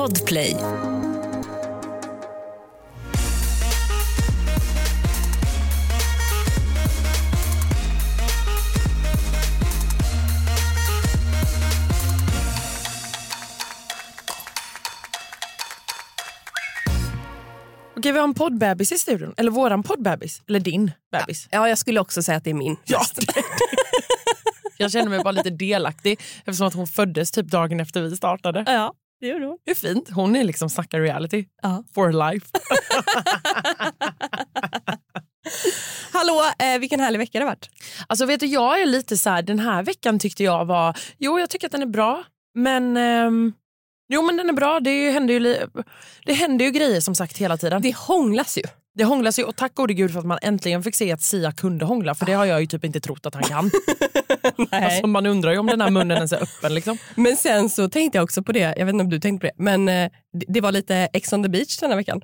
Podplay. Okej, vi har en poddbebis i studion. Eller våran poddbebis. Eller din bebis. Ja, jag skulle också säga att det är min. Ja. Jag känner mig bara lite delaktig eftersom att hon föddes typ dagen efter vi startade. Ja, det gör hon. Hur fint. Hon är liksom snackar reality. Ja. For life. Hallå, eh, vilken härlig vecka det har varit. Alltså vet du, jag är lite så här, den här veckan tyckte jag var, jo jag tycker att den är bra, men ehm, jo men den är bra, det händer, ju, li- det händer ju grejer som sagt hela tiden. Det hånglas ju. Det hånglas ju och tack gode gud för att man äntligen fick se att Sia kunde hångla för det har jag ju typ inte trott att han kan. Alltså, man undrar ju om den här munnen ens är öppen. Liksom. Men sen så tänkte jag också på det, jag vet inte om du tänkte på det, men eh, det- det var lite Ex on the beach den här veckan.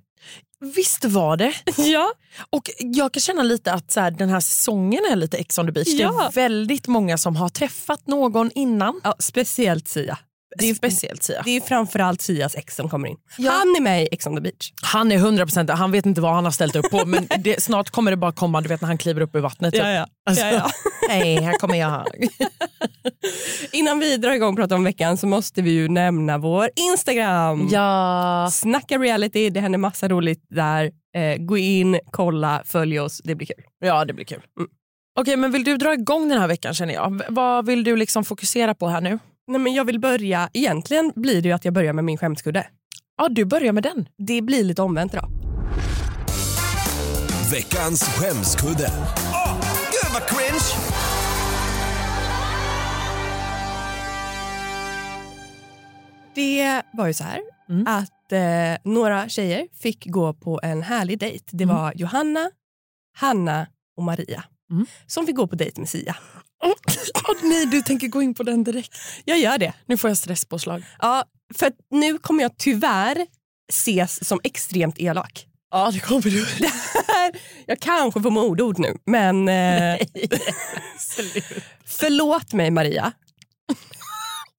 Visst var det. Ja. Och jag kan känna lite att så här, den här säsongen är lite Ex on the beach. Det Ja. är väldigt många som har träffat någon innan. ja speciellt Sia. Det är speciellt Sia. Det är framförallt Sias ex som kommer in. Ja. Han är med i Ex on the beach. Han är 100% han vet inte vad han har ställt upp på men det, snart kommer det bara komma du vet när han kliver upp ur vattnet. Typ. ja. Alltså, ja, ja. Hej, här kommer jag. Innan vi drar igång och pratar om veckan så måste vi ju nämna vår Instagram. Ja. Snacka reality, det händer massa roligt där. Eh, gå in, kolla, följ oss, det blir kul. ja, det blir kul. Mm. Okej, men vill du dra igång den här veckan känner jag? Vad vill du liksom fokusera på här nu? Nej, men jag vill börja, egentligen blir det ju att jag börjar med min skämskudde. Ja, du börjar med den. Det blir lite omvänt idag. Veckans skämskudde. Åh, gud vad cringe! Det var ju så här Mm. att eh, några tjejer fick gå på en härlig dejt. Det Mm. var Johanna, Hanna och Maria Mm. som fick gå på dejt med Sia. Åh nej, du tänker gå in på den direkt. Jag gör det. Nu får jag stresspåslag. Ja, för nu kommer jag tyvärr ses som extremt elak. Ja, det kommer du. jag kanske får mordord nu, men eh, förlåt mig Maria.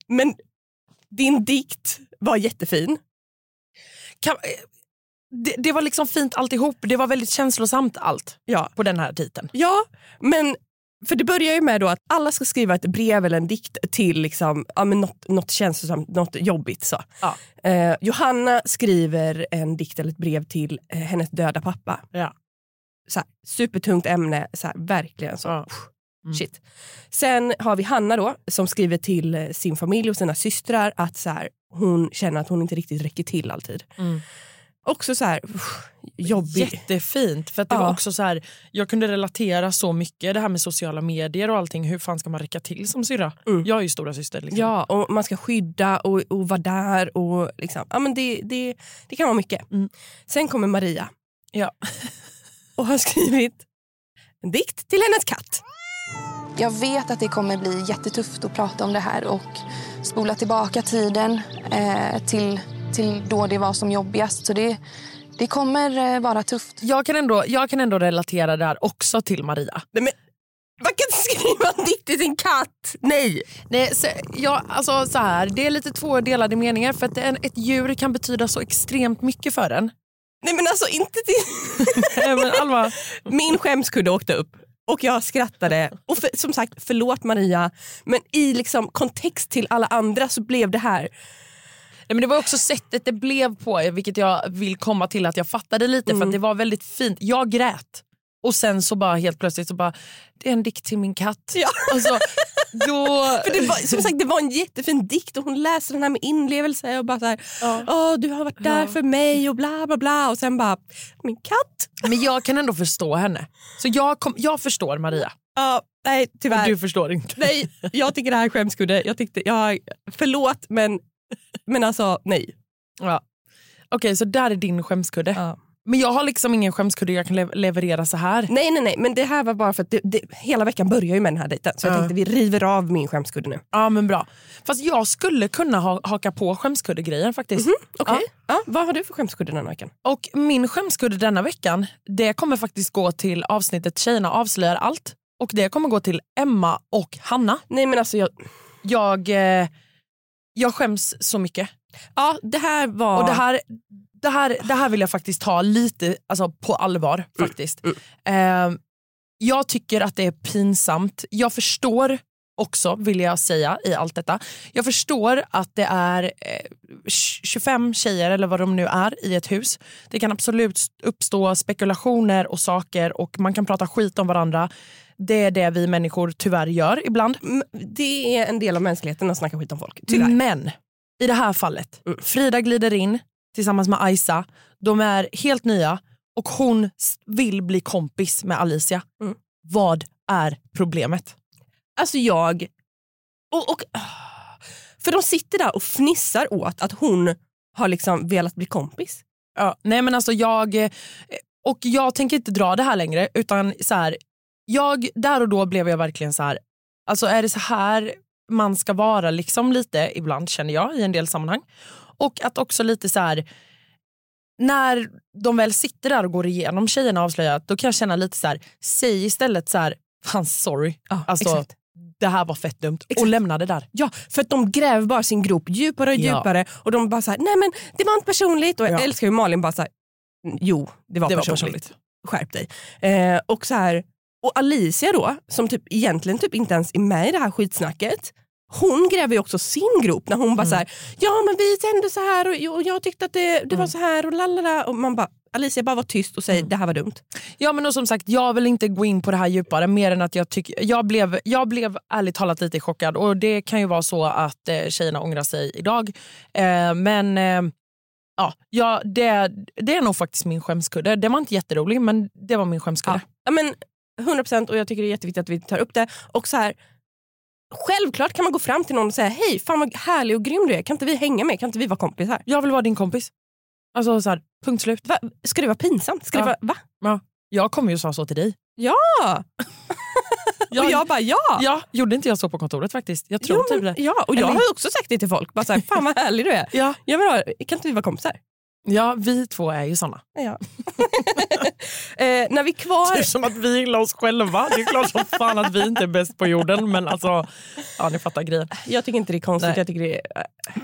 men din dikt var jättefin. Kan, eh, det, det var liksom fint alltihop. Det var väldigt känslosamt allt Ja. på den här titeln. Ja, men för det börjar ju med då att alla ska skriva ett brev eller en dikt till liksom, ja, men något, något känslosamt, något jobbigt. Så. Ja. Eh, Johanna skriver en dikt eller ett brev till eh, hennes döda pappa. Ja. Så här, supertungt ämne, så här, verkligen så. Ja. usch, Shit. Sen har vi Hanna då som skriver till eh, sin familj och sina systrar att så här, hon känner att hon inte riktigt räcker till alltid. Mm. Också så här, usch, jobbig. Jättefint. För att det Ja. var också så här, jag kunde relatera så mycket det här med sociala medier och allting. Hur fan ska man räcka till som syrra? Mm. Jag är ju stora syster. Liksom. Ja, och man ska skydda och, och vara där. Och liksom, ja, men det, det, det kan vara mycket. Mm. Sen kommer Maria Ja. och har skrivit en dikt till hennes katt. Jag vet att det kommer bli jättetufft att prata om det här och spola tillbaka tiden eh, till, till då det var som jobbigast. Så det, det kommer eh, vara tufft. Jag, kan ändå, jag kan ändå relatera där också till Maria. Nej, men, man kan inte skriva en dikt till sin katt! Nej! Nej, så, ja, alltså, så här, det är lite två delade meningar för att en, ett djur kan betyda så extremt mycket för en. Nej men alltså inte till... Nej, men Alva, Min skämskudde åkte upp och jag skrattade. Och för, som sagt, förlåt Maria, men i liksom kontext till alla andra så blev det här men det var också sättet det blev på, vilket jag vill komma till att jag fattade lite för att det var väldigt fint. Jag grät och sen så bara helt plötsligt så bara, det är en dikt till min katt. Ja. Alltså, då... För det var, som sagt, det var en jättefin dikt och hon läste den här med inlevelse och bara så här, Ja. Åh, du har varit där Ja. för mig och bla bla bla och sen bara, min katt? Men jag kan ändå förstå henne. Så jag, kom, jag förstår Maria Ja, nej och tyvärr. du förstår inte. Nej, jag tycker det här är skämskudde. Jag tyckte, jag, förlåt men, men alltså nej. Ja. Okej, så där är din skämskudde. Ja. Men jag har liksom ingen skämskudde jag kan le- leverera så här. Nej nej nej, men det här var bara för att det, det, hela veckan börjar ju med den här dejten. Så jag Ja. tänkte vi river av min skämskudde nu. Ja men bra. Fast jag skulle kunna ha, haka på skämskudde-grejen faktiskt. Okej, ja. vad har du för skämskudde den här veckan? Och min skämskudde denna veckan, det kommer faktiskt gå till avsnittet Tjejerna avslöjar allt. Och det kommer gå till Emma och Hanna. Nej men alltså jag, Jag, eh, jag skäms så mycket. Ja, det här var... Och det här, det, här, det här vill jag faktiskt ta lite alltså, på allvar. faktiskt. Eh, jag tycker att det är pinsamt. Jag förstår också, vill jag säga, i allt detta. Jag förstår att det är eh, 25 tjejer, eller vad de nu är, i ett hus. Det kan absolut uppstå spekulationer och saker och man kan prata skit om varandra. Det är det vi människor tyvärr gör ibland. M- Det är en del av mänskligheten att snacka skit om folk. Tyvärr. Men i det här fallet, Mm. Frida glider in tillsammans med Aisa. De är helt nya och hon vill bli kompis med Alicia. Mm. Vad är problemet? Alltså jag... Och, och, för de sitter där och fnissar åt att hon har liksom velat bli kompis. Ja, nej men alltså jag, eh, och jag tänker inte dra det här längre utan så här, jag, där och då blev jag verkligen så här, alltså är det så här man ska vara liksom lite ibland känner jag i en del sammanhang. Och att också lite så här, när de väl sitter där och går igenom tjejerna avslöjat då kan jag känna lite så här, säg istället så här, fan sorry, alltså exakt. det här var fett dumt och Exakt. lämna det där. Ja, för att de gräver bara sin grop djupare och Ja. djupare och de bara så här, nej men det var inte personligt. Och jag Ja. älskar hur Malin bara så här, jo det var, Det var personligt. personligt. Skärp dig. Eh, och, så här, och Alicia då, som typ egentligen typ inte ens är med i det här skitsnacket. Hon gräver ju också sin grop när hon bara Mm. så här, ja men vi kände så här och, och jag tyckte att det, det var Mm. så här och lalala. Och man bara, Alicia bara var tyst och säg det här var dumt. Ja men och som sagt, jag vill inte gå in på det här djupare mer än att jag tycker, jag blev, jag blev ärligt talat lite chockad och det kan ju vara så att eh, tjejerna ångrar sig idag. Eh, men eh, ja, ja det, det är nog faktiskt min skämskudde. Det var inte jätterolig men det var min skämskudde. Ja, men 100% och jag tycker det är jätteviktigt att vi tar upp det. Och så här, Självklart kan man gå fram till någon och säga hej, fan vad härlig och grym du är. Kan inte vi hänga med? Kan inte vi vara kompisar? Jag vill vara din kompis. Alltså så här, punkt slut. Va? Ska det vara pinsamt? Ska Ja. det vara, va? Jag kommer ju säga så till dig. Ja! Jag- och jag bara ja. Ja, gjorde inte jag så på kontoret faktiskt? Jag tror Jo, typ det. ja, och jag Eller- har också sagt det till folk. Bara så här, fan vad härlig du är. Ja. Jag vill ha, kan inte vi vara kompisar? Ja, vi två är ju såna. Ja. eh, när vi är Det är kvar... som att vi gillar oss själva. Det är klart som fan att vi inte är bäst på jorden men alltså, ja ni fattar grejen. Jag tycker inte det är konstigt. Nej. Jag tycker det är,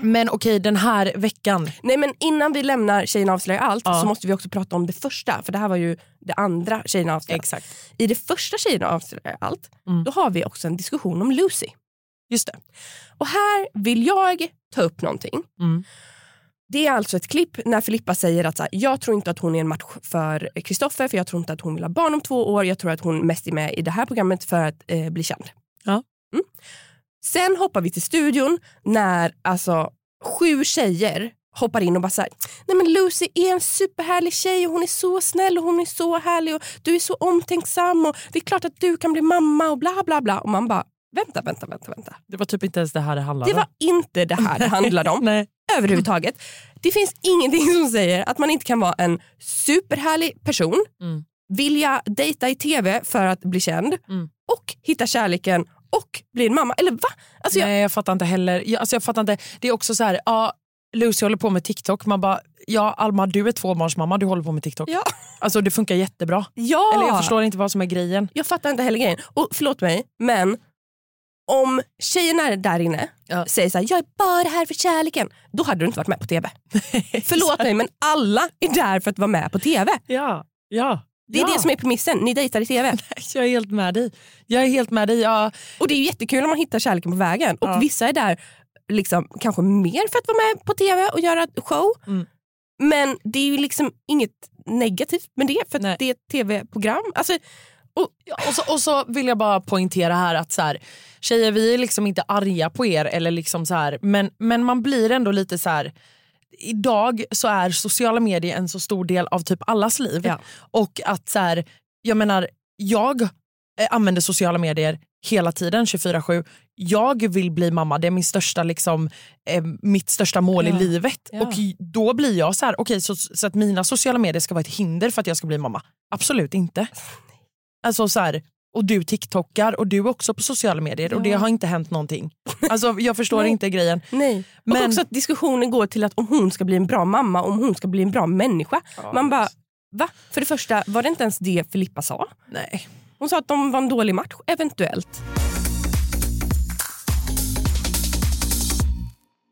Men okej, den här veckan. Nej men innan vi lämnar Tjejerna avslöjar allt Ja. så måste vi också prata om det första. För det här var ju det andra Tjejerna avslöjar. Exakt. I det första Tjejerna avslöjar allt, Mm. då har vi också en diskussion om Lucy. Just det. Och här vill jag ta upp någonting. Mm. Det är alltså ett klipp när Filippa säger att så här, jag tror inte att hon är en match för Kristoffer för jag tror inte att hon vill ha barn om två år. Jag tror att hon mest är med i det här programmet för att eh, bli känd. Ja. Mm. Sen hoppar vi till studion när alltså sju tjejer hoppar in och bara såhär, nej men Lucy är en superhärlig tjej och hon är så snäll och hon är så härlig och du är så omtänksam och det är klart att du kan bli mamma och bla bla bla. Och man bara, vänta, vänta, vänta. vänta. Det var typ inte ens det här det handlade Det var inte det här det handlade om Nej. överhuvudtaget. Det finns ingenting som säger att man inte kan vara en superhärlig person, Mm. vilja dejta i tv för att bli känd Mm. och hitta kärleken och bli en mamma. Eller va? Alltså jag, Nej, jag fattar inte heller. Jag, alltså, jag fattar inte. Det är också så här, ja, Lucy håller på med TikTok. Man bara, ja Alma du är tvåbarnsmamma, du håller på med TikTok. Ja. Alltså det funkar jättebra. ja. Eller jag förstår inte vad som är grejen. jag fattar inte heller grejen. Och förlåt mig, men om tjejerna där inne Ja. säger så här, jag är bara här för kärleken, då hade du inte varit med på tv. Förlåt mig, men alla är där för att vara med på tv. Ja, ja. Det är ja. det som är premissen, ni dejtar i tv. Jag är helt med dig. Jag är helt med dig. Ja, Och det är jättekul om man hittar kärleken på vägen. Och Ja. vissa är där liksom, kanske mer för att vara med på tv och göra show. Mm. Men det är ju liksom inget negativt med det för det är ett tv-program. Alltså, och, och, så, och så vill jag bara poängtera här att så här, tjejer vi är liksom inte arga på er eller liksom så här, men, men man blir ändå lite så här. Idag så är sociala medier en så stor del av typ allas liv. Ja. Och att så här, jag menar, jag eh, använder sociala medier hela tiden 24-7. Jag vill bli mamma, det är min största, liksom, eh, mitt största mål Ja. i livet. Ja. Och då blir jag så här, okej så, så att mina sociala medier ska vara ett hinder för att jag ska bli mamma? Absolut inte. Alltså så här, och du tiktokar och du är också på sociala medier och det Ja. har inte hänt någonting. Alltså jag förstår inte grejen. nej. Men- och också att diskussionen går till att om hon ska bli en bra mamma, om hon ska bli en bra människa. Man bara, va? För det första, var det inte ens det Filippa sa? Nej. Hon sa att de var en dålig match, eventuellt.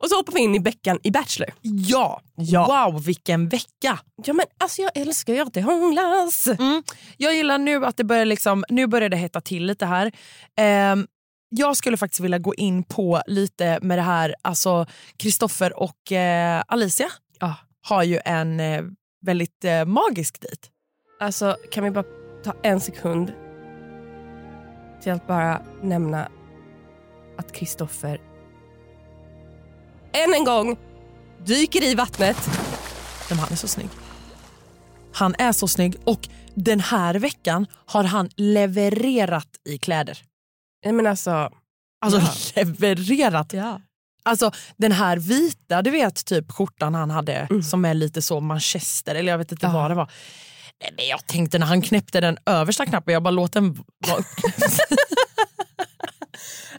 Och så hoppar vi in i Beckan i Bachelor. Ja. Ja. wow vilken vecka. Ja men alltså jag älskar ju att det hånglas. Mm. Jag gillar nu att det börjar, liksom, nu börjar det hetta till lite här. Ehm, jag skulle faktiskt vilja gå in på lite med det här, alltså Kristoffer och eh, Alicia Ja. har ju en eh, väldigt eh, magisk dejt. Alltså kan vi bara ta en sekund till att bara nämna att Kristoffer än en gång dyker i vattnet. Men han är så snygg. Han är så snygg och den här veckan har han levererat i kläder. Nej men alltså, Alltså levererat. ja. Alltså den här vita, du vet typ skjortan han hade Mm. som är lite så manchester eller jag vet inte Ja. vad det var. Nej, men jag tänkte när han knäppte den översta knappen, jag bara låt den vara.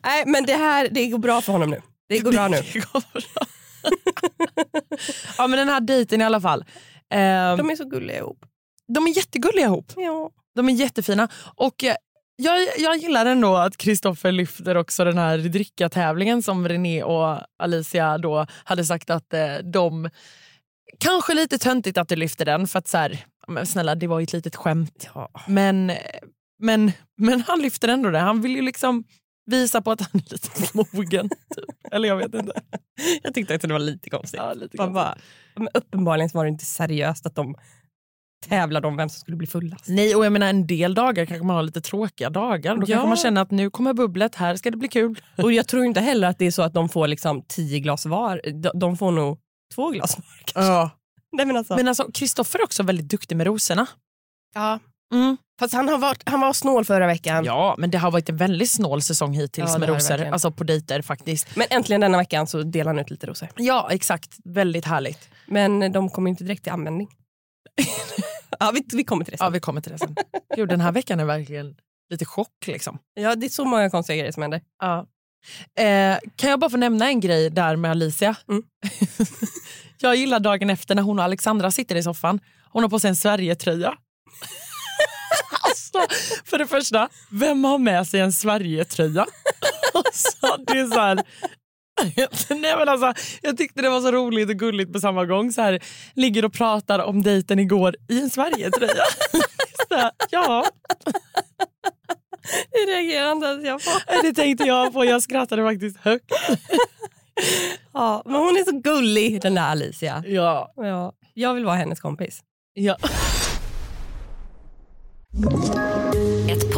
Nej men det här, det går bra för honom nu. Det går bra nu. Går bra. ja men den här dejten i alla fall. Ehm, De är så gulliga ihop. de är jättegulliga ihop. Ja. De är jättefina. Och eh, jag, jag gillar ändå att Kristoffer lyfter också den här dricka-tävlingen som René och Alicia då hade sagt att eh, de... Kanske lite töntigt att du lyfter den för att så här, men snälla det var ju ett litet skämt. ja. Men, eh, men, men han lyfter ändå det. Han vill ju liksom visa på att han är lite mogen. Typ. Eller jag vet inte. Jag tyckte att det var lite konstigt. Ja, lite konstigt. bara, men uppenbarligen var det inte seriöst att de tävlade om vem som skulle bli fullast. Nej, och jag menar en del dagar kanske man har lite tråkiga dagar. Då Ja. kanske man känner att nu kommer bubblet, här ska det bli kul. Och jag tror inte heller att det är så att de får liksom tio glas var. De, de får nog två glas var kanske. Ja. Nej, men alltså, Men alltså Kristoffer är också väldigt duktig med rosorna. ja. Mm. Fast han, har varit, han var snål förra veckan. Ja, men det har varit en väldigt snål säsong hittills Ja, med rosor. Alltså på dejter faktiskt. Men äntligen denna veckan så delar han ut lite rosor. Ja, exakt. Väldigt härligt. Men de kommer inte direkt till användning. ja, vi, vi kommer till det Ja, sen. vi kommer till det sen. Gud, den här veckan är verkligen lite chock liksom. Ja, det är så många konstiga grejer som händer. Ja. Eh, kan jag bara få nämna en grej där med Alicia? Mm. jag gillar dagen efter när hon och Alexandra sitter i soffan. Hon har på sig en Sverigetröja. Alltså, för det första, vem har med sig en Sverigetröja? alltså, det är så här... Nej, men alltså, jag tyckte det var så roligt och gulligt på samma gång. Så här, ligger och pratar om dejten igår i en Sverigetröja. ja, Det reagerar inte ens jag på. det tänkte jag på. Jag skrattade faktiskt högt. Ja, men hon är så gullig den där Alicia. Ja. Ja, jag vill vara hennes kompis. Ja. Ett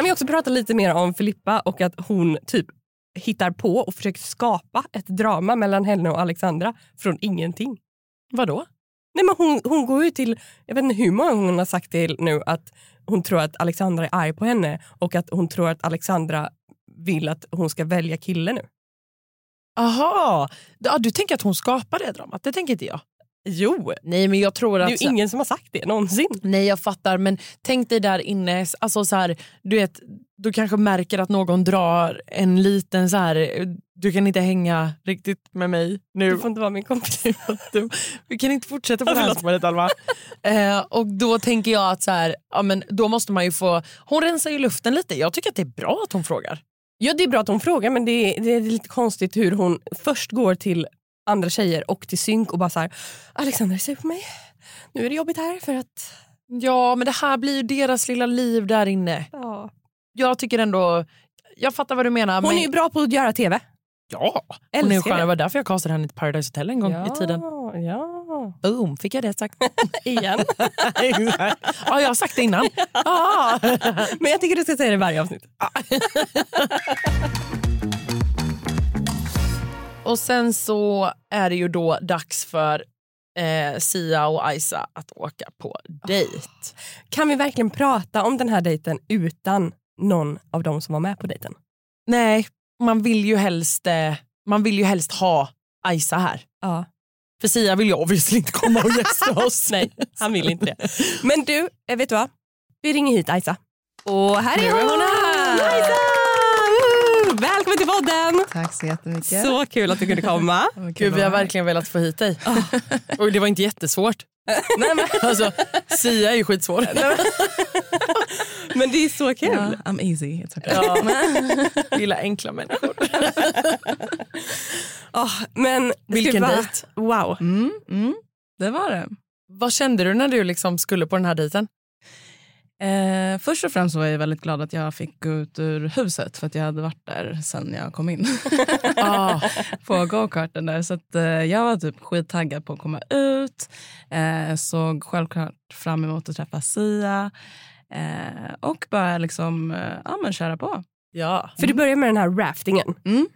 Kan vi också prata lite mer om Filippa och att hon typ hittar på och försöker skapa ett drama mellan henne och Alexandra från ingenting. Vadå? Nej, men hon, hon går ju till, jag vet inte hur många hon har sagt till nu att hon tror att Alexandra är arg på henne och att hon tror att Alexandra vill att hon ska välja kille nu. Aha, ja, du tänker att hon skapar det dramat? Det tänker inte jag. Jo, Nej, men jag tror det att... är ju ingen som har sagt det någonsin. Nej, jag fattar. Men tänk dig där inne, alltså så här, du vet, du kanske märker att någon drar en liten så här, du kan inte hänga riktigt med mig nu. Du får inte vara min kompis. Du, vi kan inte fortsätta på det här spåret Alma. Eh, och då tänker jag att så här, ja, men då måste man ju få, hon rensar ju luften lite. Jag tycker att det är bra att hon frågar. Ja, det är bra att hon frågar men det är, det är lite konstigt hur hon först går till andra tjejer och till synk och bara så här, Alexandra sur på mig. Nu är det jobbigt här för att... Ja, men det här blir ju deras lilla liv där inne. Ja. Jag tycker ändå, jag fattar vad du menar. Hon men, är ju bra på att göra tv. Ja, hon är Älskar skön. det. Det var därför jag castade henne till Paradise Hotel en gång i tiden. Ja, Boom, fick jag det sagt. igen. Ja, jag har sagt det innan. Ja. men jag tycker du ska säga det i varje avsnitt. Och sen så är det ju då dags för eh, Sia och Isa att åka på dejt. Kan vi verkligen prata om den här dejten utan någon av dem som var med på dejten? Nej, man vill ju helst, eh, man vill ju helst ha Isa här. Ja. För Sia vill ju obviously inte komma och gästa oss. Nej, han vill inte det. Men du, eh, vet du vad? Vi ringer hit Isa. Och här är hon här! Välkommen till podden! Tack så jättemycket. Så kul att du kunde komma. Gud, vi har verkligen velat få hit dig. Och det var inte jättesvårt. Nej, men, Alltså, Sia är ju skitsvår. men det är så kul. Ja, I'm easy. It's okay. Ja. Gillar enkla människor. Åh, men Vilken bara- dejt. Wow. Mm, mm, det var det. Vad kände du när du liksom skulle på den här dejten? Eh, först och främst var jag väldigt glad att jag fick gå ut ur huset för att jag hade varit där sen jag kom in Ah, på go-karten där. Så att, eh, jag var typ skittaggad på att komma ut. Eh, såg självklart fram emot att träffa Sia eh, och bara liksom, eh, ja, men köra på. ja. För du började med den här raftingen. Mm,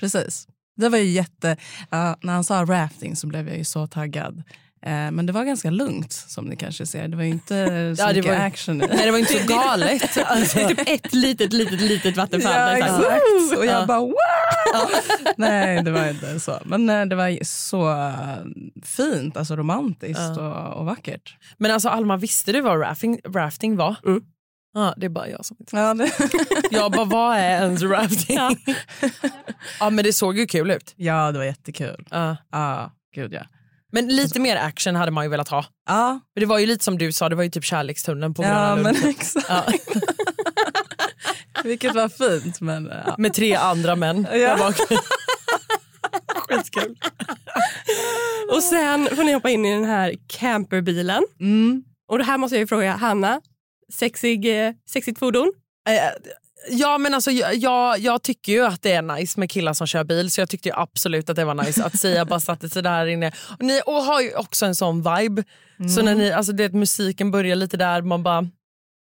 precis. Det var ju jätte... ja, när han sa rafting så blev jag ju så taggad. Eh, men det var ganska lugnt som ni kanske ser. Det var inte så Ja, det mycket var- action. Nej, det var inte så galet. Alltså. Det är typ ett litet, litet, litet vattenfall. Ja, exakt. Och jag Ja. bara wow! Nej, det var inte så. Men eh, det var så eh, fint, alltså romantiskt Ja. och, och vackert. Men alltså Alma, visste du vad rafting, rafting var? Mm. Ja, det är bara jag som inte Ja, det, Jag bara, vad är ens rafting? Ja. Ja. men det såg ju kul ut. ja, det var jättekul. Ja. Ja, gud ja. Men lite mer action hade man ju velat ha. Ja, För det var ju lite som du sa, det var ju typ kärlekstunneln på Gröna ja Lund. men exakt. Ja. Vilket var fint. Men, ja. Med tre andra män. Ja. Skitkul. Och sen får ni hoppa in i den här camperbilen. Mm. Och det här måste jag ju fråga Hanna. Sexig, eh, sexigt fordon? Ja men alltså jag, jag, jag tycker ju att det är nice med killar som kör bil så jag tyckte ju absolut att det var nice att Sia bara satte sig där inne. Och ni och har ju också en sån vibe. Så när ni, alltså det, musiken börjar lite där, man bara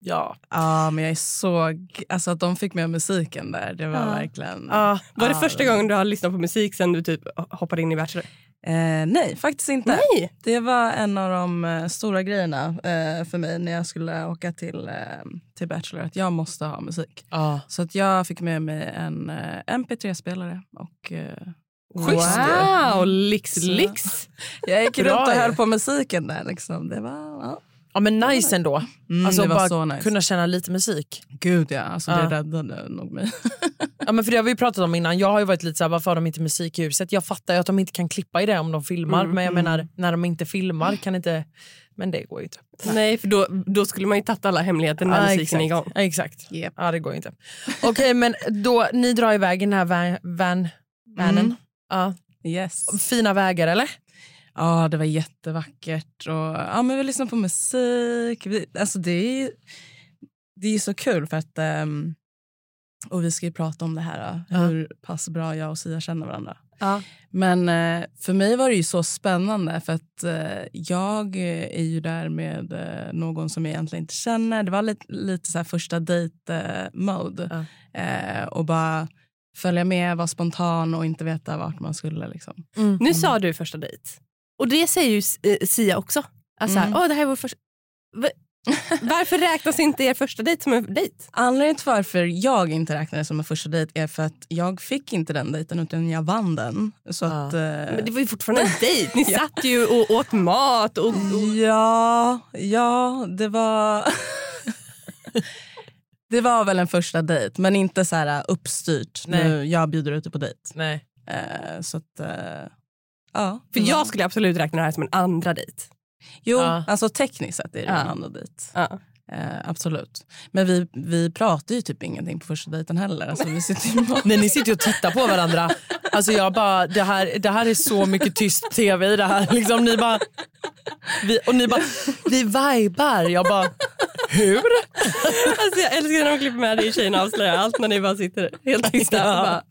ja. Ja, men jag är så... Alltså att de fick med musiken där, det var Ja. verkligen... Ah, Var det Ja, första gången du har lyssnat på musik sen du typ hoppade in i Bachelor? Eh, nej, faktiskt inte. Nej! Det var en av de eh, stora grejerna eh, för mig när jag skulle åka till, eh, till Bachelor. Att jag måste ha musik. ah. Så att jag fick med mig en eh, MP3-spelare. Och, eh, Schysst. Wow, lyx, Så- lyx. jag gick runt och höll på musiken där. Liksom. Det var... Ja. Ja men nice ändå. Mm, alltså bara så nice. kunna känna lite musik. Gud ja, alltså, Ja. det räddade nog mig. Ja, men för det har vi ju pratat om innan. Jag har varit lite såhär, varför har de inte musik i huset? Jag fattar att de inte kan klippa i det om de filmar. Mm, men jag menar, när de inte filmar kan inte... Men det går ju inte. Nej, för då, då skulle man ju tagit alla hemligheter när Ja, musiken exakt. är igång. Ja, exakt. Yep. Ja, det går ju inte. Okej, men då, ni drar iväg i den här van, van, vanen. Mm. Ja. Yes. Fina vägar eller? Ja, det var jättevackert. Och, ja, men vi lyssnade på musik. Vi, alltså det, är, det är så kul för att... ehm, och vi ska ju prata om det här, Ja. hur pass bra jag och Sia känner varandra. Ja. Men eh, för mig var det ju så spännande för att eh, jag är ju där med eh, någon som jag egentligen inte känner. Det var lite, lite så här första dejt-mode. Eh, och bara följa med, vara spontan och inte veta vart man skulle. Liksom. Nu sa du första dejt. Och det säger ju eh, Sia också. Alltså, Mm. Åh, det här är vår första... Va- Varför räknas inte er första dejt som en dejt? Anledningen till varför jag inte räknar det som en första dejt är för att jag fick inte den dejten utan jag vann den. Så Ja. att, eh, Men det var ju fortfarande en dejt. Ni satt ju och åt mat. Och, och... Ja, ja, det var... det var väl en första dejt, men inte så här uppstyrt. Nu, jag bjuder ut dig på dejt. Nej. Eh, så att, eh, ja. För jag skulle absolut räkna det här som en andra dejt. Jo, Ja. alltså tekniskt sett är det Ja. en andra dejt. Ja. Eh, absolut. Men vi, vi pratar ju typ ingenting på första dejten heller. Alltså, vi sitter ju bara- Nej, ni sitter ju och tittar på varandra. Alltså jag bara, det här, det här är så mycket tyst tv i det här. Liksom, ni bara, vi, och ni bara, vi vibar. Jag bara, hur? Alltså, jag älskar när de klipper med det i Tjejerna avslöjar allt när ni bara sitter helt tysta. Bara,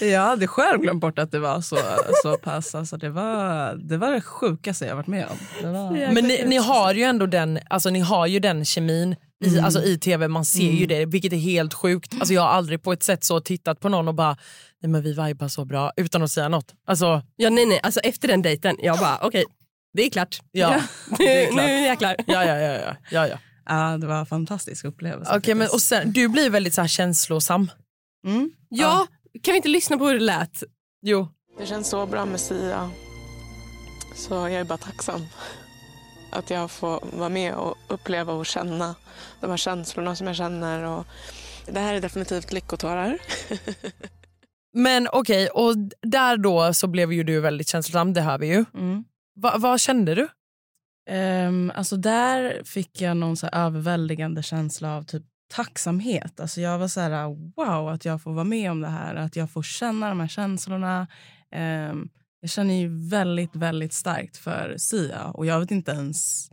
Jag hade själv glömt bort att det var så, så pass. Alltså, det, var, det var det sjukaste jag varit med om. Det var... Men ni, ni har ju ändå den, alltså, ni har ju den kemin i, alltså, i tv, man ser ju det, vilket är helt sjukt. Alltså, jag har aldrig på ett sätt så tittat på någon och bara, nej men vi vibar så bra utan att säga något. Alltså, ja, nej, nej. Alltså, efter den dejten, jag bara okej, det är klart. ja. Nu, det är klart. nu jäklar. Ja, ja, ja. ja, ja, ja. Ja, det var en fantastisk upplevelse. Okej, men, och sen, du blir väldigt så här känslosam. mm. Ja, kan vi inte lyssna på hur det lät Jo. Det känns så bra med Sia. Så jag är bara tacksam att jag får vara med och uppleva och känna de här känslorna som jag känner. Och det här är definitivt lyckotårar. Men okej, och där då så blev ju du väldigt känslosam, det hör vi ju. Mm. Va, vad kände du? Um, alltså där fick jag någon så här överväldigande känsla av typ tacksamhet. Alltså jag var så här, wow att jag får vara med om det här, att jag får känna de här känslorna. Um, jag känner ju väldigt, väldigt starkt för Sia och jag vet inte ens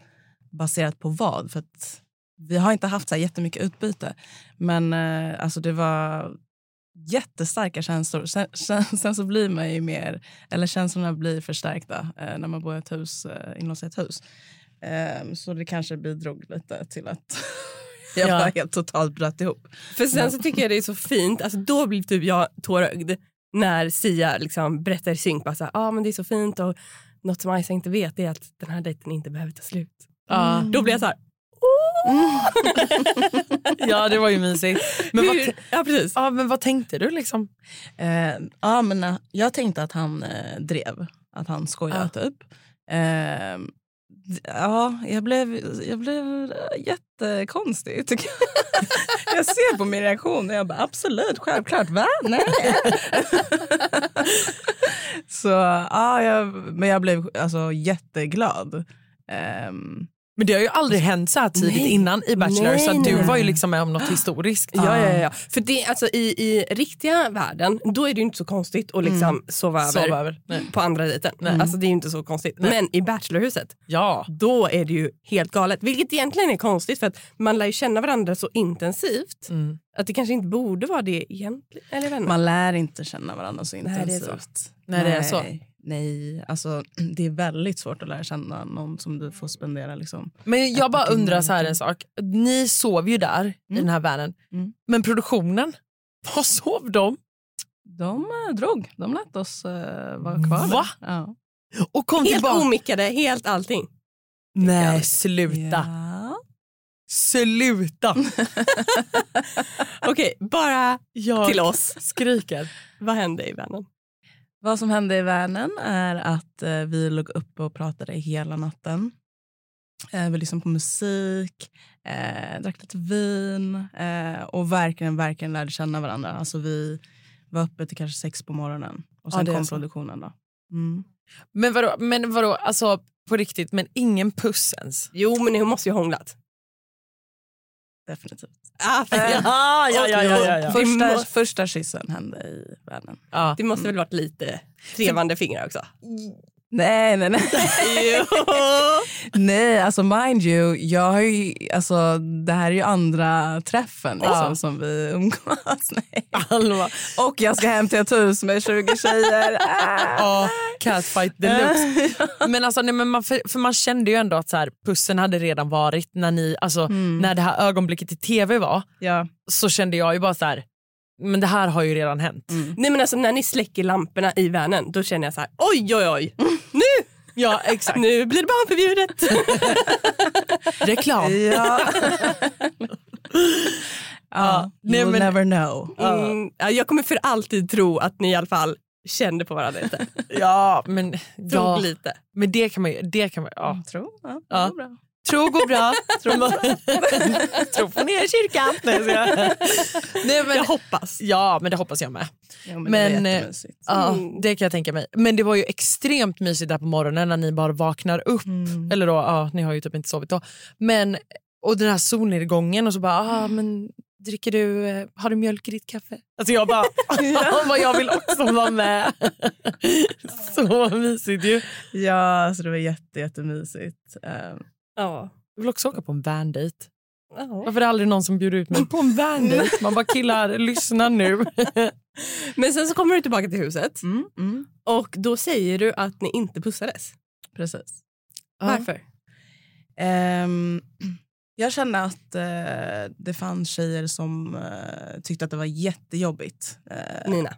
baserat på vad. För att vi har inte haft så här jättemycket utbyte. Men uh, alltså det var jättestarka känslor. Sen, sen, sen, så blir man ju mer, eller känslorna blir förstärkta uh, när man bor i ett hus, uh, inlåst i ett hus. Um, så det kanske bidrog lite till att jag Ja. bara helt totalt bröt ihop. För sen så tycker jag det är så fint, alltså då blir typ jag tårögd när Sia liksom berättar i synk här, ah, men det är så fint och något som Isa inte vet är att den här dejten inte behöver ta slut. Ja. Då blir jag så här, ja, det var ju mysigt. Men, vad, hur? Ja precis. ja, men vad tänkte du liksom? Eh, ja, men, eh, jag tänkte att han eh, drev, att han skojade typ. Eh, ja, jag blev, jag blev jättekonstig tycker jag. jag ser på min reaktion och jag bara absolut, självklart, va? Nej. Så ja, jag, men jag blev alltså jätteglad. Um, men det har ju aldrig hänt så här tidigt Nej. innan i Bachelor Nej, så du nej. var ju liksom med om något historiskt. Ja, ja, ja. För det, alltså, i, I riktiga världen då är det ju inte så konstigt att liksom sova, över Sova över. På andra dejten. Nej. Alltså, det är ju inte så konstigt. Nej. Men i Bachelorhuset Ja. då är det ju helt galet. Vilket egentligen är konstigt för att man lär ju känna varandra så intensivt Mm. att det kanske inte borde vara det egentligen. Eller man lär inte känna varandra så Nej, det är intensivt. så. Nej, det är så. Nej, alltså, det är väldigt svårt att lära känna någon som du får spendera liksom, Men jag bara undrar så här en sak. Ni sov ju där i den här världen. Mm. Men produktionen, vad sov de? De eh, drog. De lät oss eh, vara kvar. Va? Där. Ja. Och kom Helt tillbaka. omickade, helt allting. Nej, sluta. Ja. Sluta. Okej, bara Jag till oss. skriker. Vad hände i världen? Vad som hände i världen är att eh, vi låg uppe och pratade hela natten. Eh, vi lyssnade på musik, eh, drack lite vin eh, och verkligen, verkligen lärde känna varandra. Alltså, vi var uppe till kanske sex på morgonen och Ja, sen är kom så. produktionen. Då. Mm. Men vadå, men vadå, alltså på riktigt, men ingen puss ens? Jo, men ni måste ju ha hånglat. Definitivt. Ah, Ja, ja, ja, ja, ja, ja. Första, första kyssen hände i världen. ja. Det måste väl varit lite trevande fingrar också? Nej, nej, nej. nej, alltså mind you, jag har ju, alltså, det här är ju andra träffen liksom, Ja. som vi umgås. Nej. Alva. Och jag ska hem till ett hus med 20 tjejer. Ah. Ja, catfight deluxe. men alltså, nej, men man, för, för man kände ju ändå att så här, pussen hade redan varit när, ni, alltså, när det här ögonblicket i tv var. Ja. Så kände jag ju bara så här, men det här har ju redan hänt. Nej men alltså när ni släcker lamporna i vanen då känner jag så här, oj oj oj, Ja, exakt. nu blir det barnförbjudet. Reklam. Ja. ja, nej, you will men- never know. Mm, ja, jag kommer för alltid tro att ni i alla fall kände på varandra lite. Ja, men, ja, lite. men det kan man ju... Det kan man, ja. Tro, ja, Ja. bra. Tro går bra. Tro, tro på ner i kyrkan. Nej, jag. Nej, men, Jag hoppas. Ja, men det hoppas jag med. Ja, men, Men, det eh. Ja, Mm. Det kan jag tänka mig. Men det var ju extremt mysigt där på morgonen när ni bara vaknar upp. Mm. Eller då, ja, ni har ju typ inte sovit då. Men, och den här solnedgången och så bara, ah, men dricker du, eh, har du mjölk i ditt kaffe? Alltså jag bara, vad jag vill också vara med. så mysigt ju. Ja, alltså det var jätte, jättemysigt. Um, Ja. Jag vill också åka på en vandejt. Ja. Varför är det aldrig någon som bjuder ut mig på en vandejt? Man bara killar, lyssna nu. Men sen så kommer du tillbaka till huset mm, mm, och då säger du att ni inte pussades. precis. Varför? Ehm, jag kände att eh, det fanns tjejer som eh, tyckte att det var jättejobbigt. Eh, Nina.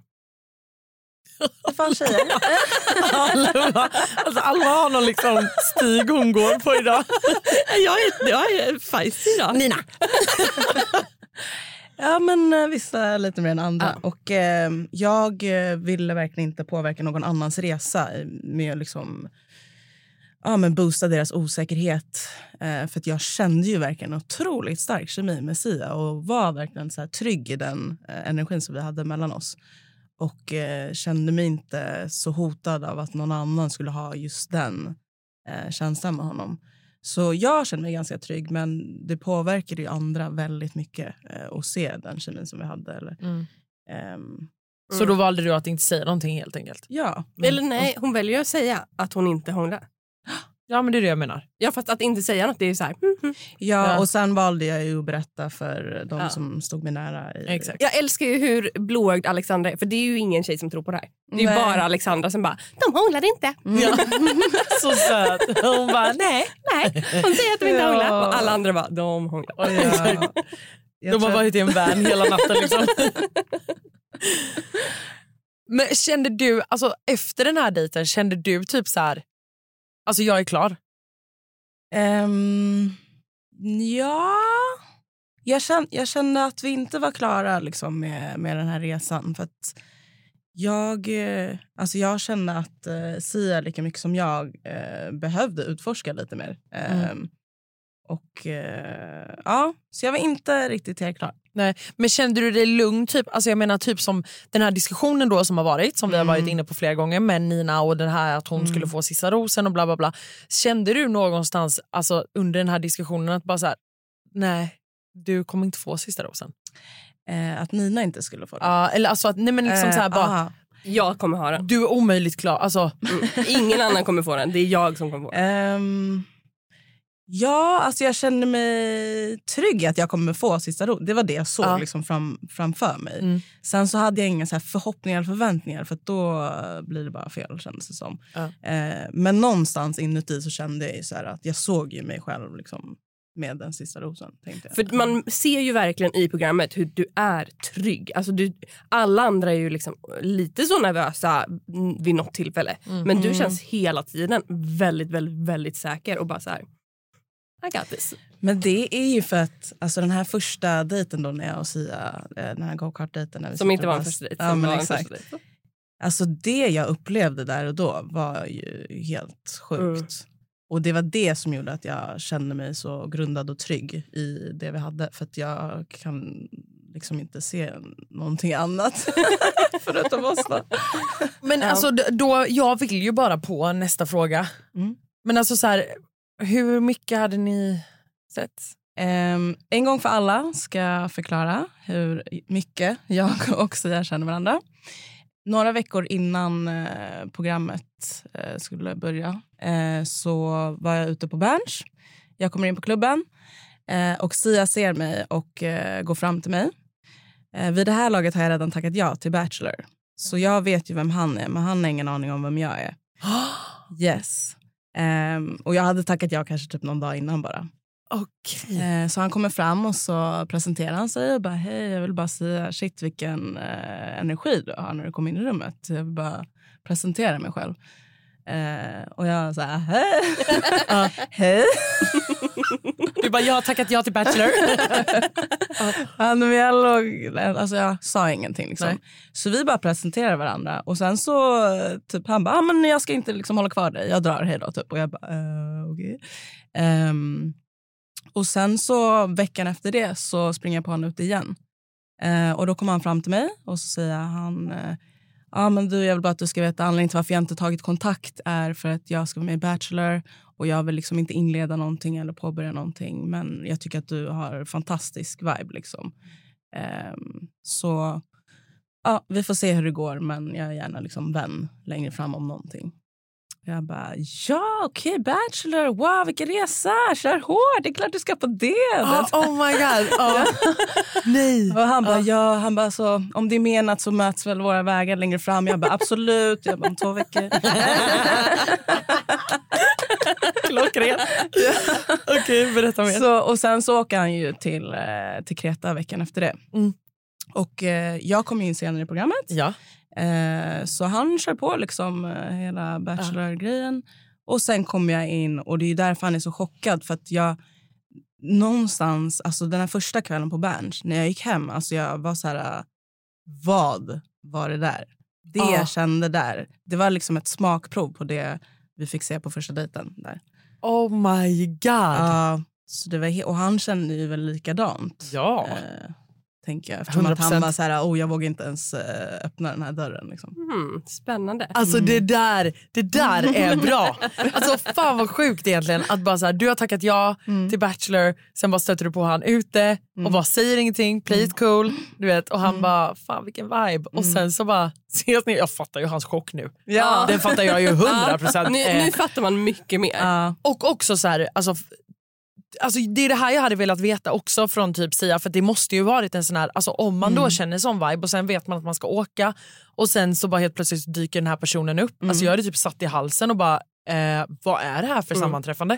Fanns tjejer. Alva, alltså Alva har någon liksom stig hon går på idag. Jag är, jag är feisty idag. Nina. Ja, men eh, vissa lite mer än andra. Och eh, Jag eh, ville verkligen inte påverka någon annans resa i- med att liksom, ja, men boosta deras osäkerhet. Eh, för att jag kände ju verkligen otroligt stark kemi med Sia och var verkligen så här trygg i den eh, energin som vi hade mellan oss. Och eh, kände mig inte så hotad av att någon annan skulle ha just den eh, känslan med honom. Så jag kände mig ganska trygg, men det påverkade ju andra väldigt mycket eh, att se den kemin som vi hade. Eller, Mm. ehm, Så då valde du att inte säga någonting helt enkelt? ja. Eller nej, hon väljer att säga att hon inte hånglar. Ja men det är det jag menar. Ja, fast att inte säga något det är så här. mm, mm. Ja, Ja. och sen valde jag ju att berätta för de Ja. som stod mig nära. I, Exakt. Jag älskar ju hur blåögd Alexandra är, för det är ju ingen tjej som tror på det här. Det är bara Alexandra som bara, de hånglade inte. Ja. Så söt. Hon bara nej. Nej, hon säger att de inte Ja. hånglar. Och alla andra bara, de hånglar. Ja. De har tror- varit i en van hela natten. Liksom. Men kände du, alltså efter den här dejten, kände du typ så här, alltså jag är klar? Ehm, ja... Jag kände, jag kände att vi inte var klara liksom, med, med den här resan. För att jag, eh, alltså jag kände att eh, Sia, lika mycket som jag, eh, behövde utforska lite mer. Ehm, Och eh, ja, Så jag var inte riktigt helt klar. Nej. Men kände du dig lugn? Typ, alltså jag menar typ som den här diskussionen då som har varit, som vi har varit inne på flera gånger med Nina och den här att hon skulle få sista rosen och bla bla bla. Kände du någonstans alltså, under den här diskussionen att bara så här, nej du kommer inte få sista rosen? Eh, att Nina inte skulle få det. Ja, eller alltså att, nej men liksom så här, Eh, bara, aha. Jag kommer ha den. du är omöjligt klar. Alltså, Ingen annan kommer få den. Det är jag som kommer få den. Ehm, ja, alltså jag kände mig trygg att jag kommer få sista ro. Det var det jag såg Ja. liksom fram, framför mig. Mm. Sen så hade jag inga så här förhoppningar eller förväntningar för då blir det bara fel kändes det som. Ja. Eh, men någonstans inuti så kände jag så att jag såg ju mig själv liksom med den sista rosen. Tänkte jag. För man ser ju verkligen i programmet hur du är trygg. Alltså du, alla andra är ju liksom lite så nervösa mm, vid något tillfälle. Men du känns hela tiden väldigt, väldigt, väldigt säker och bara så här. This. Men det är ju för att alltså den här första dejten då när jag och Sia, eh, den här go-kart-dejten. när vi Som inte var en första dejt. Ja, men exakt. dejt. Alltså det jag upplevde där och då var ju helt sjukt. Och det var det som gjorde att jag kände mig så grundad och trygg i det vi hade. För att jag kan liksom inte se någonting annat förutom oss då. men alltså, d- då, jag vill ju bara på nästa fråga. Mm. Men alltså så här, hur mycket hade ni sett? Ehm, en gång för alla ska jag förklara hur mycket jag och Sia känner varandra. Några veckor innan eh, programmet eh, skulle börja eh, så var jag ute på Berns. Jag kommer in på klubben eh, och Sia ser mig och eh, går fram till mig. Eh, vid det här laget har jag redan tackat ja till Bachelor. Så jag vet ju vem han är, men han har ingen aning om vem jag är. Yes. Ehm, och jag hade tackat ja kanske typ någon dag innan bara. Okej. Eh, Så han kommer fram och så presenterar han sig och bara hej jag vill bara säga shit vilken eh, energi du har när du kommer in i rummet. Jag vill bara presentera mig själv. Eh, och jag här hej. Hej. Du bara, jag har tackat ja till Bachelor. Ja, men jag, låg, alltså jag sa ingenting. Liksom. Nej. Så vi bara presenterar varandra. Och sen så eh, typ han bara, ah, men jag ska inte liksom hålla kvar dig, jag drar hej då. Typ. Och jag bara, uh, okej. Ehm, och sen så veckan efter det så springer jag på honom ut igen. Eh, och då kommer han fram till mig och så säger han, eh, ja men du jag vill bara att du ska veta anledningen till varför jag inte tagit kontakt är för att jag ska vara med i Bachelor och jag vill liksom inte inleda någonting eller påbörja någonting men jag tycker att du har fantastisk vibe liksom. Ehm, så ja, vi får se hur det går men jag är gärna liksom vän längre fram om någonting. Jag bara, ja okej Bachelor, wow vilken resa, kör hårt, det är klart du ska på det. oh, oh my god. Ja. Nej. Och han bara, ja, han bara så, om det är menat så möts väl våra vägar längre fram. Jag bara, absolut. Jag bara, om två veckor. Klockrent. Okej, berätta mer. Så, och sen så åker han ju till, eh, till Kreta veckan efter det. Mm. Och eh, jag kom in senare i programmet. Ja. Eh, så han kör på liksom eh, hela Bachelor-grejen. Och sen kommer jag in och det är därför han är så chockad. För att jag, någonstans, alltså den här första kvällen på Berns, när jag gick hem, alltså jag var så här, äh, vad var det där? Det Ah. jag kände där, det var liksom ett smakprov på det vi fick se på första dejten. Där. Oh my god. Ja, så det var och han kände ju väl likadant. Ja. Eh, tänker jag. Eftersom att han 100%. var så här, oh, jag vågar inte ens eh, öppna den här dörren. Liksom. Hmm, spännande. Alltså det där, det där är bra. Alltså fan vad sjukt egentligen att bara så här, du har tackat ja till Bachelor, sen bara stöter du på han ute och bara säger ingenting, play it cool, du vet och han bara fan vilken vibe och sen så bara ses ni, jag fattar ju hans chock nu. Ja. Den fattar jag ju hundra procent. nu, Eh, nu fattar man mycket mer. Ja. Och också så här, alltså, alltså det är det här jag hade velat veta också från typ Sia för det måste ju varit en sån här, alltså om man då känner sån vibe och sen vet man att man ska åka och sen så bara helt plötsligt dyker den här personen upp. Alltså jag hade typ satt i halsen och bara eh, vad är det här för sammanträffande?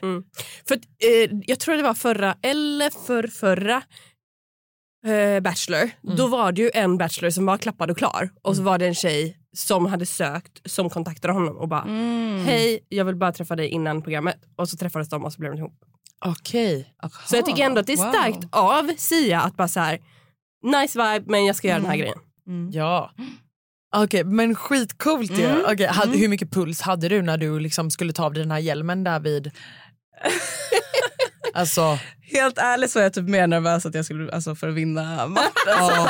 För att, eh, jag tror det var förra eller för förra eh, Bachelor. Då var det ju en Bachelor som var klappad och klar och så var det en tjej som hade sökt som kontaktade honom och bara hej jag vill bara träffa dig innan programmet och så träffades de och så blev de ihop. Okej. Så jag tycker ändå att det är Wow. starkt av Sia att bara så här nice vibe men jag ska göra den här grejen. Ja. Okej men skitcoolt ju. Okej, hade, Hur mycket puls hade du när du liksom skulle ta av dig den här hjälmen där vid... alltså, Helt ärligt så är jag typ mer nervös att jag skulle, alltså, för att vinna matchen. ja.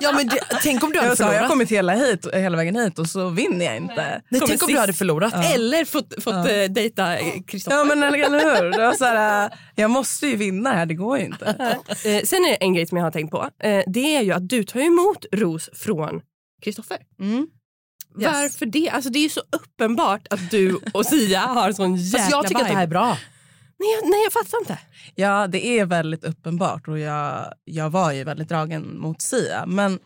ja men det, tänk om du hade Jag, sa, jag har förlorat. kommit hela, hit, hela vägen hit och så vinner jag inte. Nej, tänk om du hade förlorat. Eller fått, fått eh, dejta eh, Kristoffer. Ja men eller, hur? Det var så här, äh, jag måste ju vinna här, det går ju inte. Eh, sen är det en grej som jag har tänkt på. Eh, det är ju att du tar emot ros från Kristoffer. Mm. Varför det? Alltså det är ju så uppenbart att du och Sia har en sån jäkla Fast jag tycker att det här är vibe. bra. Nej, jag, nej jag fattar inte. Ja det är väldigt uppenbart och jag, jag var ju väldigt dragen mot Sia. Men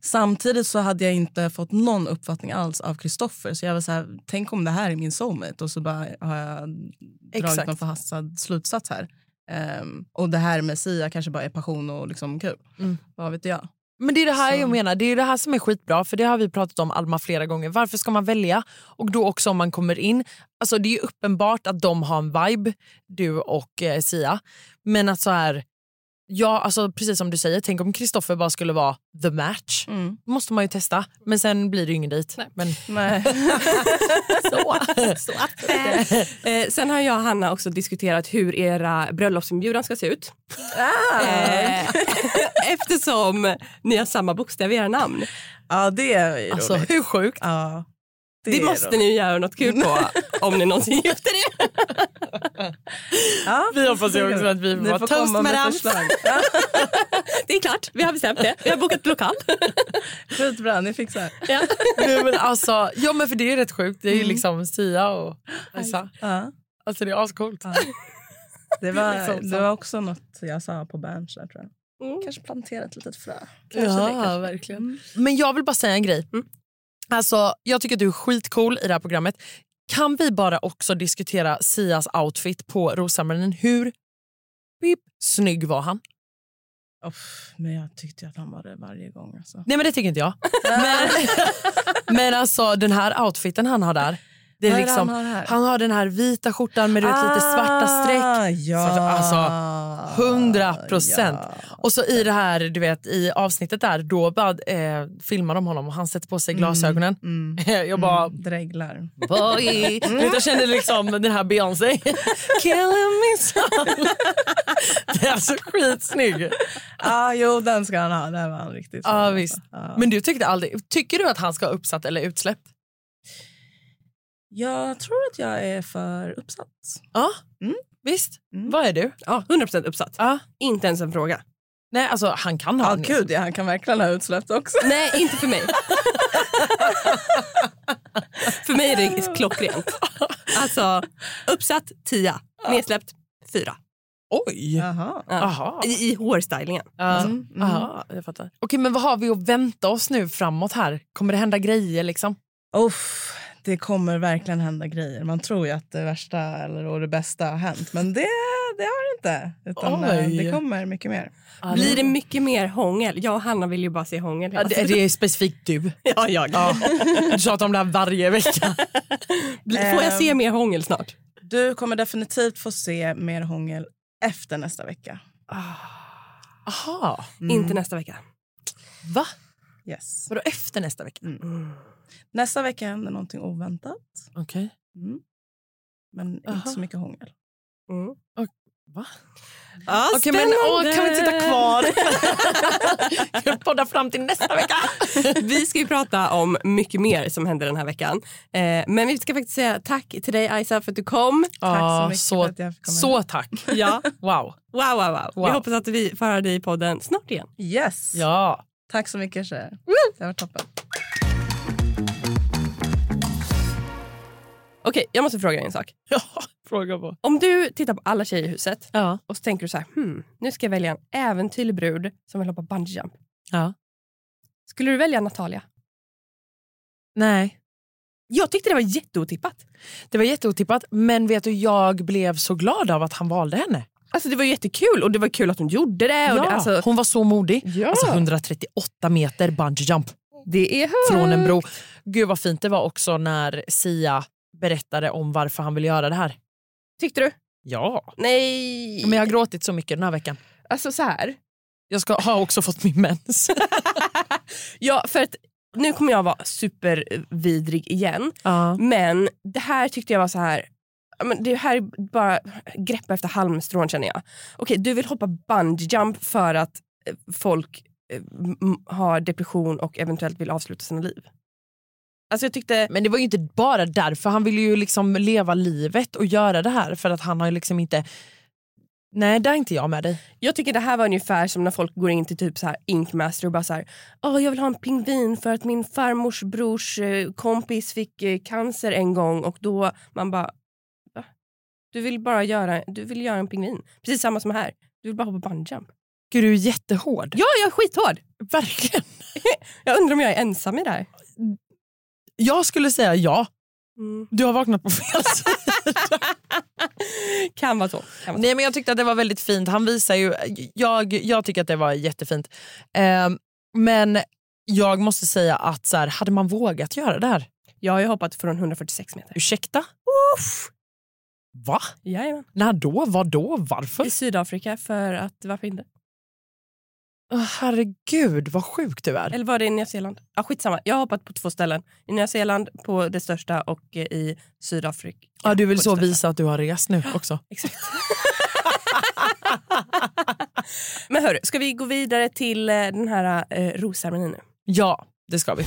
samtidigt så hade jag inte fått någon uppfattning alls av Kristoffer. Så jag var så här, tänk om det här är min soulmate och så bara har jag dragit Exakt. någon förhastad slutsats här. Ehm, och det här med Sia kanske bara är passion och liksom kul. Mm. Vad vet jag? Men det är det här Så. jag menar, det är det här som är skitbra för det har vi pratat om Alma flera gånger. Varför ska man välja? Och då också om man kommer in, alltså det är uppenbart att de har en vibe, du och eh, Sia. Men att så här, ja alltså precis som du säger, tänk om Kristoffer bara skulle vara the match. Mm. Måste man ju testa, men sen blir det ju ingen dejt. Men, Nej. så. Så att, eh, sen har jag och Hanna också diskuterat hur era bröllopsinbjudan ska se ut. Eh, eftersom ni har samma bokstäver i era namn. Ja det är ju Alltså roligt. hur sjukt? Ja, Det, är måste ni göra något kul på om ni någonsin gifter er. Ja, Vi hoppas ju också att vi får toast komma med madame. förslag. Det är klart, vi har bestämt det. Vi har bokat lokal. Skitbra, ni fixar. Ja. Nej, men alltså, ja men för det är rätt sjukt, det är ju liksom Sia och Elsa. Ja. Alltså det är ascoolt. Det, var, Liksom det var också något jag sa på Berns tror jag. Mm. Kanske plantera ett litet frö. Ja, verkligen. Men jag vill bara säga en grej. Alltså, jag tycker att du är skitcool i det här programmet. Kan vi bara också diskutera Sias outfit på rosceremonin? Hur pip, snygg var han? Uff, men jag tyckte att han var det varje gång. Alltså. Nej men det tycker inte jag. Men, men alltså den här outfiten han har där. Det är liksom, han har han har den här vita skjortan med du vet, lite svarta streck. Ah, Ja. Så, alltså, 100 procent. Och så i det här, du vet, i avsnittet där, då bara, eh, filmar de honom och han sätter på sig glasögonen. Mm. jag bara, Mm, dreglar. boy. Vet, Jag kände liksom den här Beyoncé. Killing me softly. Det är alltså skitsnygg. ah, jo, den ska han ha. Där var han riktigt fin, visst. Ja. Men du tyckte aldrig, tycker du att han ska ha uppsatt eller utsläppt? Jag tror att jag är för uppsatt. Ja, Mm. Visst. Mm. Vad är du? Ja, 100% uppsatt. Ja. Inte ens en fråga. Nej, alltså han kan ha Ja, gud, ja, han kan verkligen ha utsläppt också. Nej, inte för mig. för mig är det klockrent. Alltså, uppsatt 10, nedsläppt 4. Oj! Jaha. Jaha. I, i hårstylingen. Ja. Mm, mm. Aha, jag fattar. Okej, men vad har vi att vänta oss nu framåt här? Kommer det hända grejer liksom? Uff, det kommer verkligen hända grejer. Man tror ju att det värsta eller och det bästa har hänt, men det, det har det inte. Utan eh, Oj. det kommer mycket mer. Blir det mycket mer hångel? Jag och Hanna vill ju bara se hångel. Ja, det, det är specifikt du. ja, jag. Ja. Du tjatar om det här varje vecka. Får jag se mer hångel snart? Du kommer definitivt få se mer hångel efter nästa vecka. Aha. Mm. Inte nästa vecka. Va? Yes. Vadå efter nästa vecka? Mm. Nästa vecka händer någonting oväntat. Okej. Mm. Men Aha. inte så mycket hångel. Mm. Va? Ja, Okej men åh, kan vi sitta kvar? Jag poddar fram till nästa vecka. Vi ska ju prata om mycket mer som händer den här veckan. Eh, men vi ska faktiskt säga tack till dig Aisa för att du kom. Tack så mycket så, för att jag fick komma så tack. Ja. Wow. Wow, wow, wow. Vi Wow. hoppas att vi får höra dig i podden snart igen. Yes! Ja. Tack så mycket tjejer. Det var toppen. Okej, jag måste fråga dig en sak. ja. Fråga på. Om du tittar på alla tjejer i huset Ja. och så tänker du så här, hmm, nu ska jag välja en äventyrlig brud som vill hoppa bungee jump. ja. Skulle du välja Natalia? Nej. Jag tyckte det var jätteotippat. Det var jätteotippat men vet du jag blev så glad av att han valde henne. Alltså det var jättekul och det var kul att hon gjorde det. Och det, alltså, Hon var så modig. Ja. Alltså 138 meter bungee jump det är högt. från en bro. Gud vad fint det var också när Sia berättade om varför han ville göra det här. Tyckte du? Ja. Nej. Men jag har gråtit så mycket den här veckan. Alltså så här. Jag ska, har också fått min mens. Ja, för att nu kommer jag vara supervidrig igen. ja. Men det här tyckte jag var så här... Men det här är bara greppa efter halmstrån känner jag. Okej, du vill hoppa bungee jump för att eh, folk eh, har depression och eventuellt vill avsluta sina liv. Alltså jag tyckte... Men det var ju inte bara därför. Han ville ju liksom leva livet och göra det här för att han har liksom inte... Nej, där är inte jag med dig. Jag tycker det här var ungefär som när folk går in till typ så här Inkmaster och bara så här, Åh, jag vill ha en pingvin för att min farmors brors eh, kompis fick eh, cancer en gång och då man bara Va? Du vill bara göra, du vill göra en pingvin. Precis samma som här. Du vill bara hoppa bungee jump. Gud, du är jättehård. Ja, jag är skithård. Verkligen. Jag undrar om jag är ensam i det här. Jag skulle säga ja. Mm. Du har vaknat på fel sida. Kan vara så. Kan vara så. Nej, men jag tyckte att det var väldigt fint. Han visar ju... Jag, jag tycker att det var jättefint. Ehm, men jag måste säga att så här, hade man vågat göra det här? Jag har ju hoppat från 146 meter. Ursäkta? Va? Jajamän. När då? Vad då? Varför? I Sydafrika för att, varför inte? Åh, herregud, vad sjuk du är. Eller var det i Nya Zeeland? Ja, skitsamma. Jag har hoppat på två ställen. I Nya Zeeland på det största och eh, i Sydafrika. Ja, du vill så största. visa att du har rest nu också. Exakt. Men hörru, ska vi gå vidare till eh, den här eh, rosceremonin nu? Ja, det ska vi.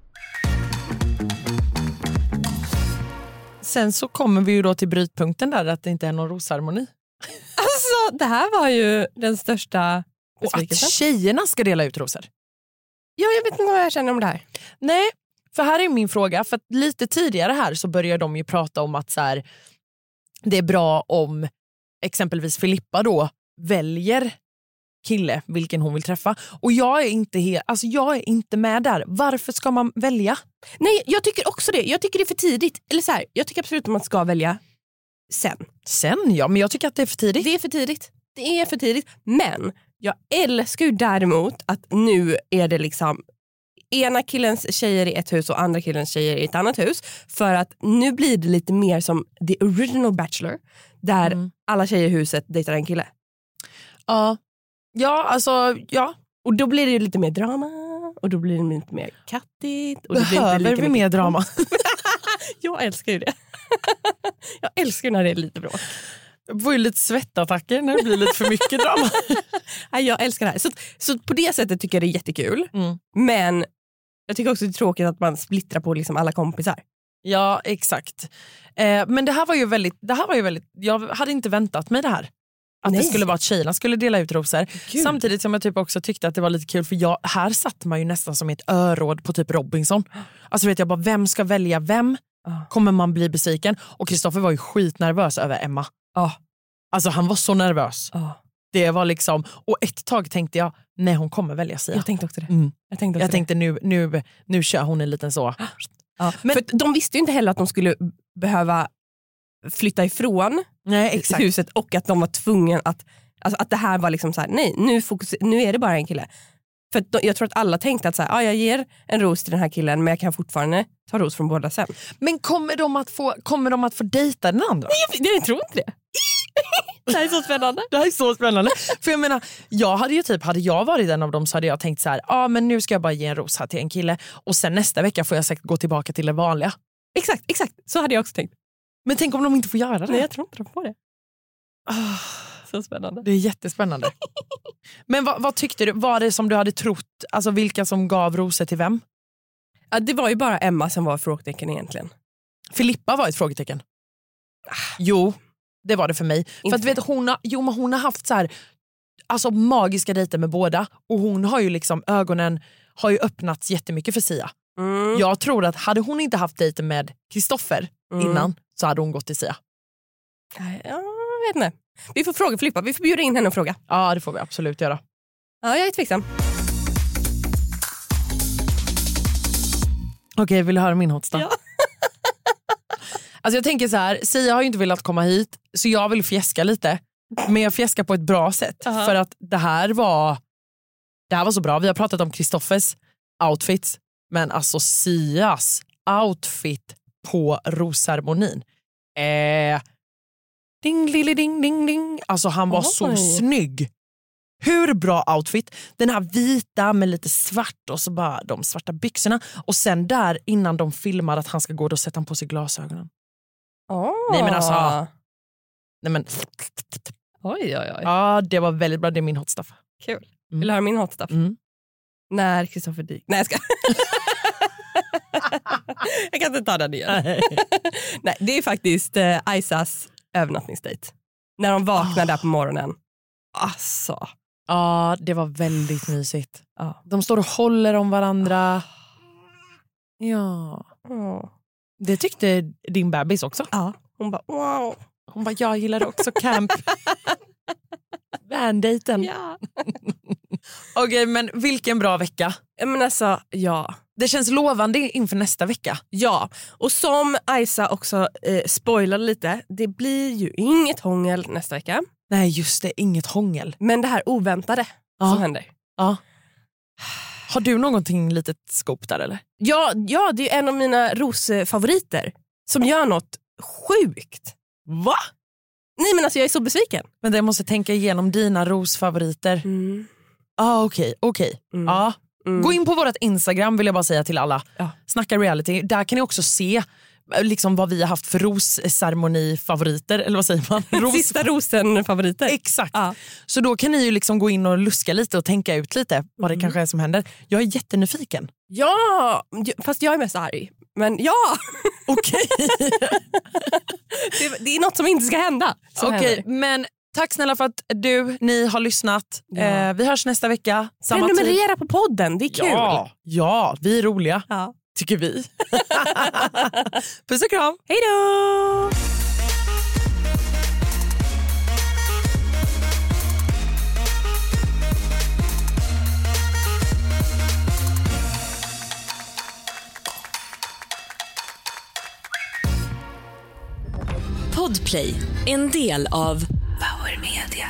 Sen så kommer vi ju då till brytpunkten där att det inte är någon rosceremoni. Alltså, det här var ju den största Och att besvikelsen. tjejerna ska dela ut rosor. Ja, jag vet inte vad jag känner om det här. Nej, för här är min fråga. För lite tidigare här så börjar de ju prata om att så här, det är bra om exempelvis Filippa då väljer kille vilken hon vill träffa. Och jag är inte, he- alltså jag är inte med där. Varför ska man välja? Nej, jag tycker också det. Jag tycker det är för tidigt. Eller så här, jag tycker absolut att man ska välja sen. Sen ja, men jag tycker att det är för tidigt. Det är för tidigt. Det är för tidigt. Men jag älskar ju däremot att nu är det liksom ena killens tjejer i ett hus och andra killens tjejer i ett annat hus. För att nu blir det lite mer som the original bachelor. Där Mm. alla tjejer i huset dejtar en kille. Ja, ja alltså ja. Och då blir det lite mer drama och då blir det lite mer kattigt. Och det blir Behöver vi mer drama? Jag älskar ju det. jag älskar när det är lite bråk. Jag får ju lite svettattacker när det blir lite för mycket drama. Nej, jag älskar det här. Så, så på det sättet tycker jag det är jättekul. Mm. Men jag tycker också det är tråkigt att man splittrar på liksom alla kompisar. Ja, exakt. Eh, men det här var ju väldigt, det här var ju väldigt, jag hade inte väntat mig det här. Att det Nej. skulle vara att tjejerna skulle dela ut rosor. Gud. Samtidigt som jag typ också tyckte att det var lite kul för jag, här satt man ju nästan som ett öråd på typ Robinson. Alltså vet jag bara, vem ska välja vem? Ja. Kommer man bli besviken? Och Kristoffer var ju skitnervös över Emma. Ja. Alltså han var så nervös. Ja. Det var liksom, och ett tag tänkte jag, nej hon kommer välja Sia. Jag tänkte också det. Mm. Jag tänkte, också Jag tänkte nu, nu, nu kör hon en liten så. det. Ja. Men- För de visste ju inte heller att de skulle behöva flytta ifrån Nej huset och att de var tvungna att, alltså att det här var liksom så här, nej nu, fokus, nu är det bara en kille. För de, jag tror att alla tänkte att så här, ah, jag ger en ros till den här killen men jag kan fortfarande ta ros från båda sen. Men kommer de, att få, kommer de att få dejta den andra? Jag, jag tror inte det. det här är så spännande. Det här är så spännande. För jag menar, jag hade ju typ, hade jag varit en av dem så hade jag tänkt så här, ah, men nu ska jag bara ge en ros här till en kille och sen nästa vecka får jag säkert gå tillbaka till det vanliga. Exakt, exakt. Så hade jag också tänkt. Men tänk om de inte får göra det? Nej jag tror inte de får det. Ah, Så spännande. det är jättespännande. men vad, vad tyckte du, var det som du hade trott, alltså vilka som gav rosor till vem? Ja, det var ju bara Emma som var frågetecken egentligen. Filippa var ett frågetecken. Jo, det var det för mig. För att, vet, hon, har, jo, men hon har haft så här, alltså, magiska dejter med båda och hon har ju liksom ögonen har ju öppnats jättemycket för Sia. Mm. Jag tror att hade hon inte haft dejter med Kristoffer Mm. innan så hade hon gått till Sia. Jag vet inte. Vi får fråga Filippa, vi får bjuda in henne och fråga. Ja det får vi absolut göra. Ja, jag är tveksam. Okej, vill du höra min hotsta? Ja. alltså jag tänker så här, Sia har ju inte velat komma hit så jag vill fjäska lite. Men jag fjäskar på ett bra sätt. Aha. För att det här var det här var så bra. Vi har pratat om Kristoffers outfits men alltså Sias outfit på rosceremonin. Eh, ding, lille, ding, ding, ding. Alltså han var så Oj. snygg. Hur bra outfit. Den här vita med lite svart och så bara de svarta byxorna. Och sen där innan de filmar att han ska gå, då sätter han på sig glasögonen. Nej, men alltså- Nej, men, Oj, oj, oj. ja, det var väldigt bra. Det är min hot stuff. Kul. Mm. Vill du höra min hot stuff? Mm. När Kristoffer Dik... Nej, jag ska. jag kan inte ta den igen. Nej, det är faktiskt eh, Aisas övernattningsdejt. När de vaknar där på morgonen. Alltså. Ja, det var väldigt mysigt. Ja. De står och håller om varandra. Ja, det tyckte din bebis också. Ja. Hon bara wow. Hon bara, jag gillar också camp. Vandejten. Ja. Okej, men vilken bra vecka. Men alltså, ja. Det känns lovande inför nästa vecka. Ja, och som Aisa också eh, spoilade lite, det blir ju inget hångel nästa vecka. Nej, just det. Inget hångel. Men det här oväntade Ja. som händer. Ja. Har du någonting litet scoop där eller? Ja, ja, det är en av mina rosfavoriter som gör något sjukt. Va? Nej men alltså jag är så besviken. Men jag måste tänka igenom dina rosfavoriter. Ah, Okej, okej. Mm. Ja. Mm. Gå in på vårt Instagram vill jag bara säga till alla. Ja. Snacka reality. Där kan ni också se eh, liksom, vad vi har haft för rosceremoni-favoriter. Eller vad säger man? Ros- Sista rosen-favoriter. Exakt. Ja. Så då kan ni ju liksom gå in och luska lite och tänka ut lite vad det Mm. kanske är som händer. Jag är jättenyfiken. Ja, fast jag är mest arg. Men ja, Okej, det, det är något som inte ska hända. Okej, händer. men tack snälla för att du, ni har lyssnat. Ja. Eh, vi hörs nästa vecka. Samma tid. Prenumerera på podden, det är kul. Ja, ja, vi är roliga. Ja. Tycker vi. Puss och kram. Hej då! Podplay, en del av Power Media.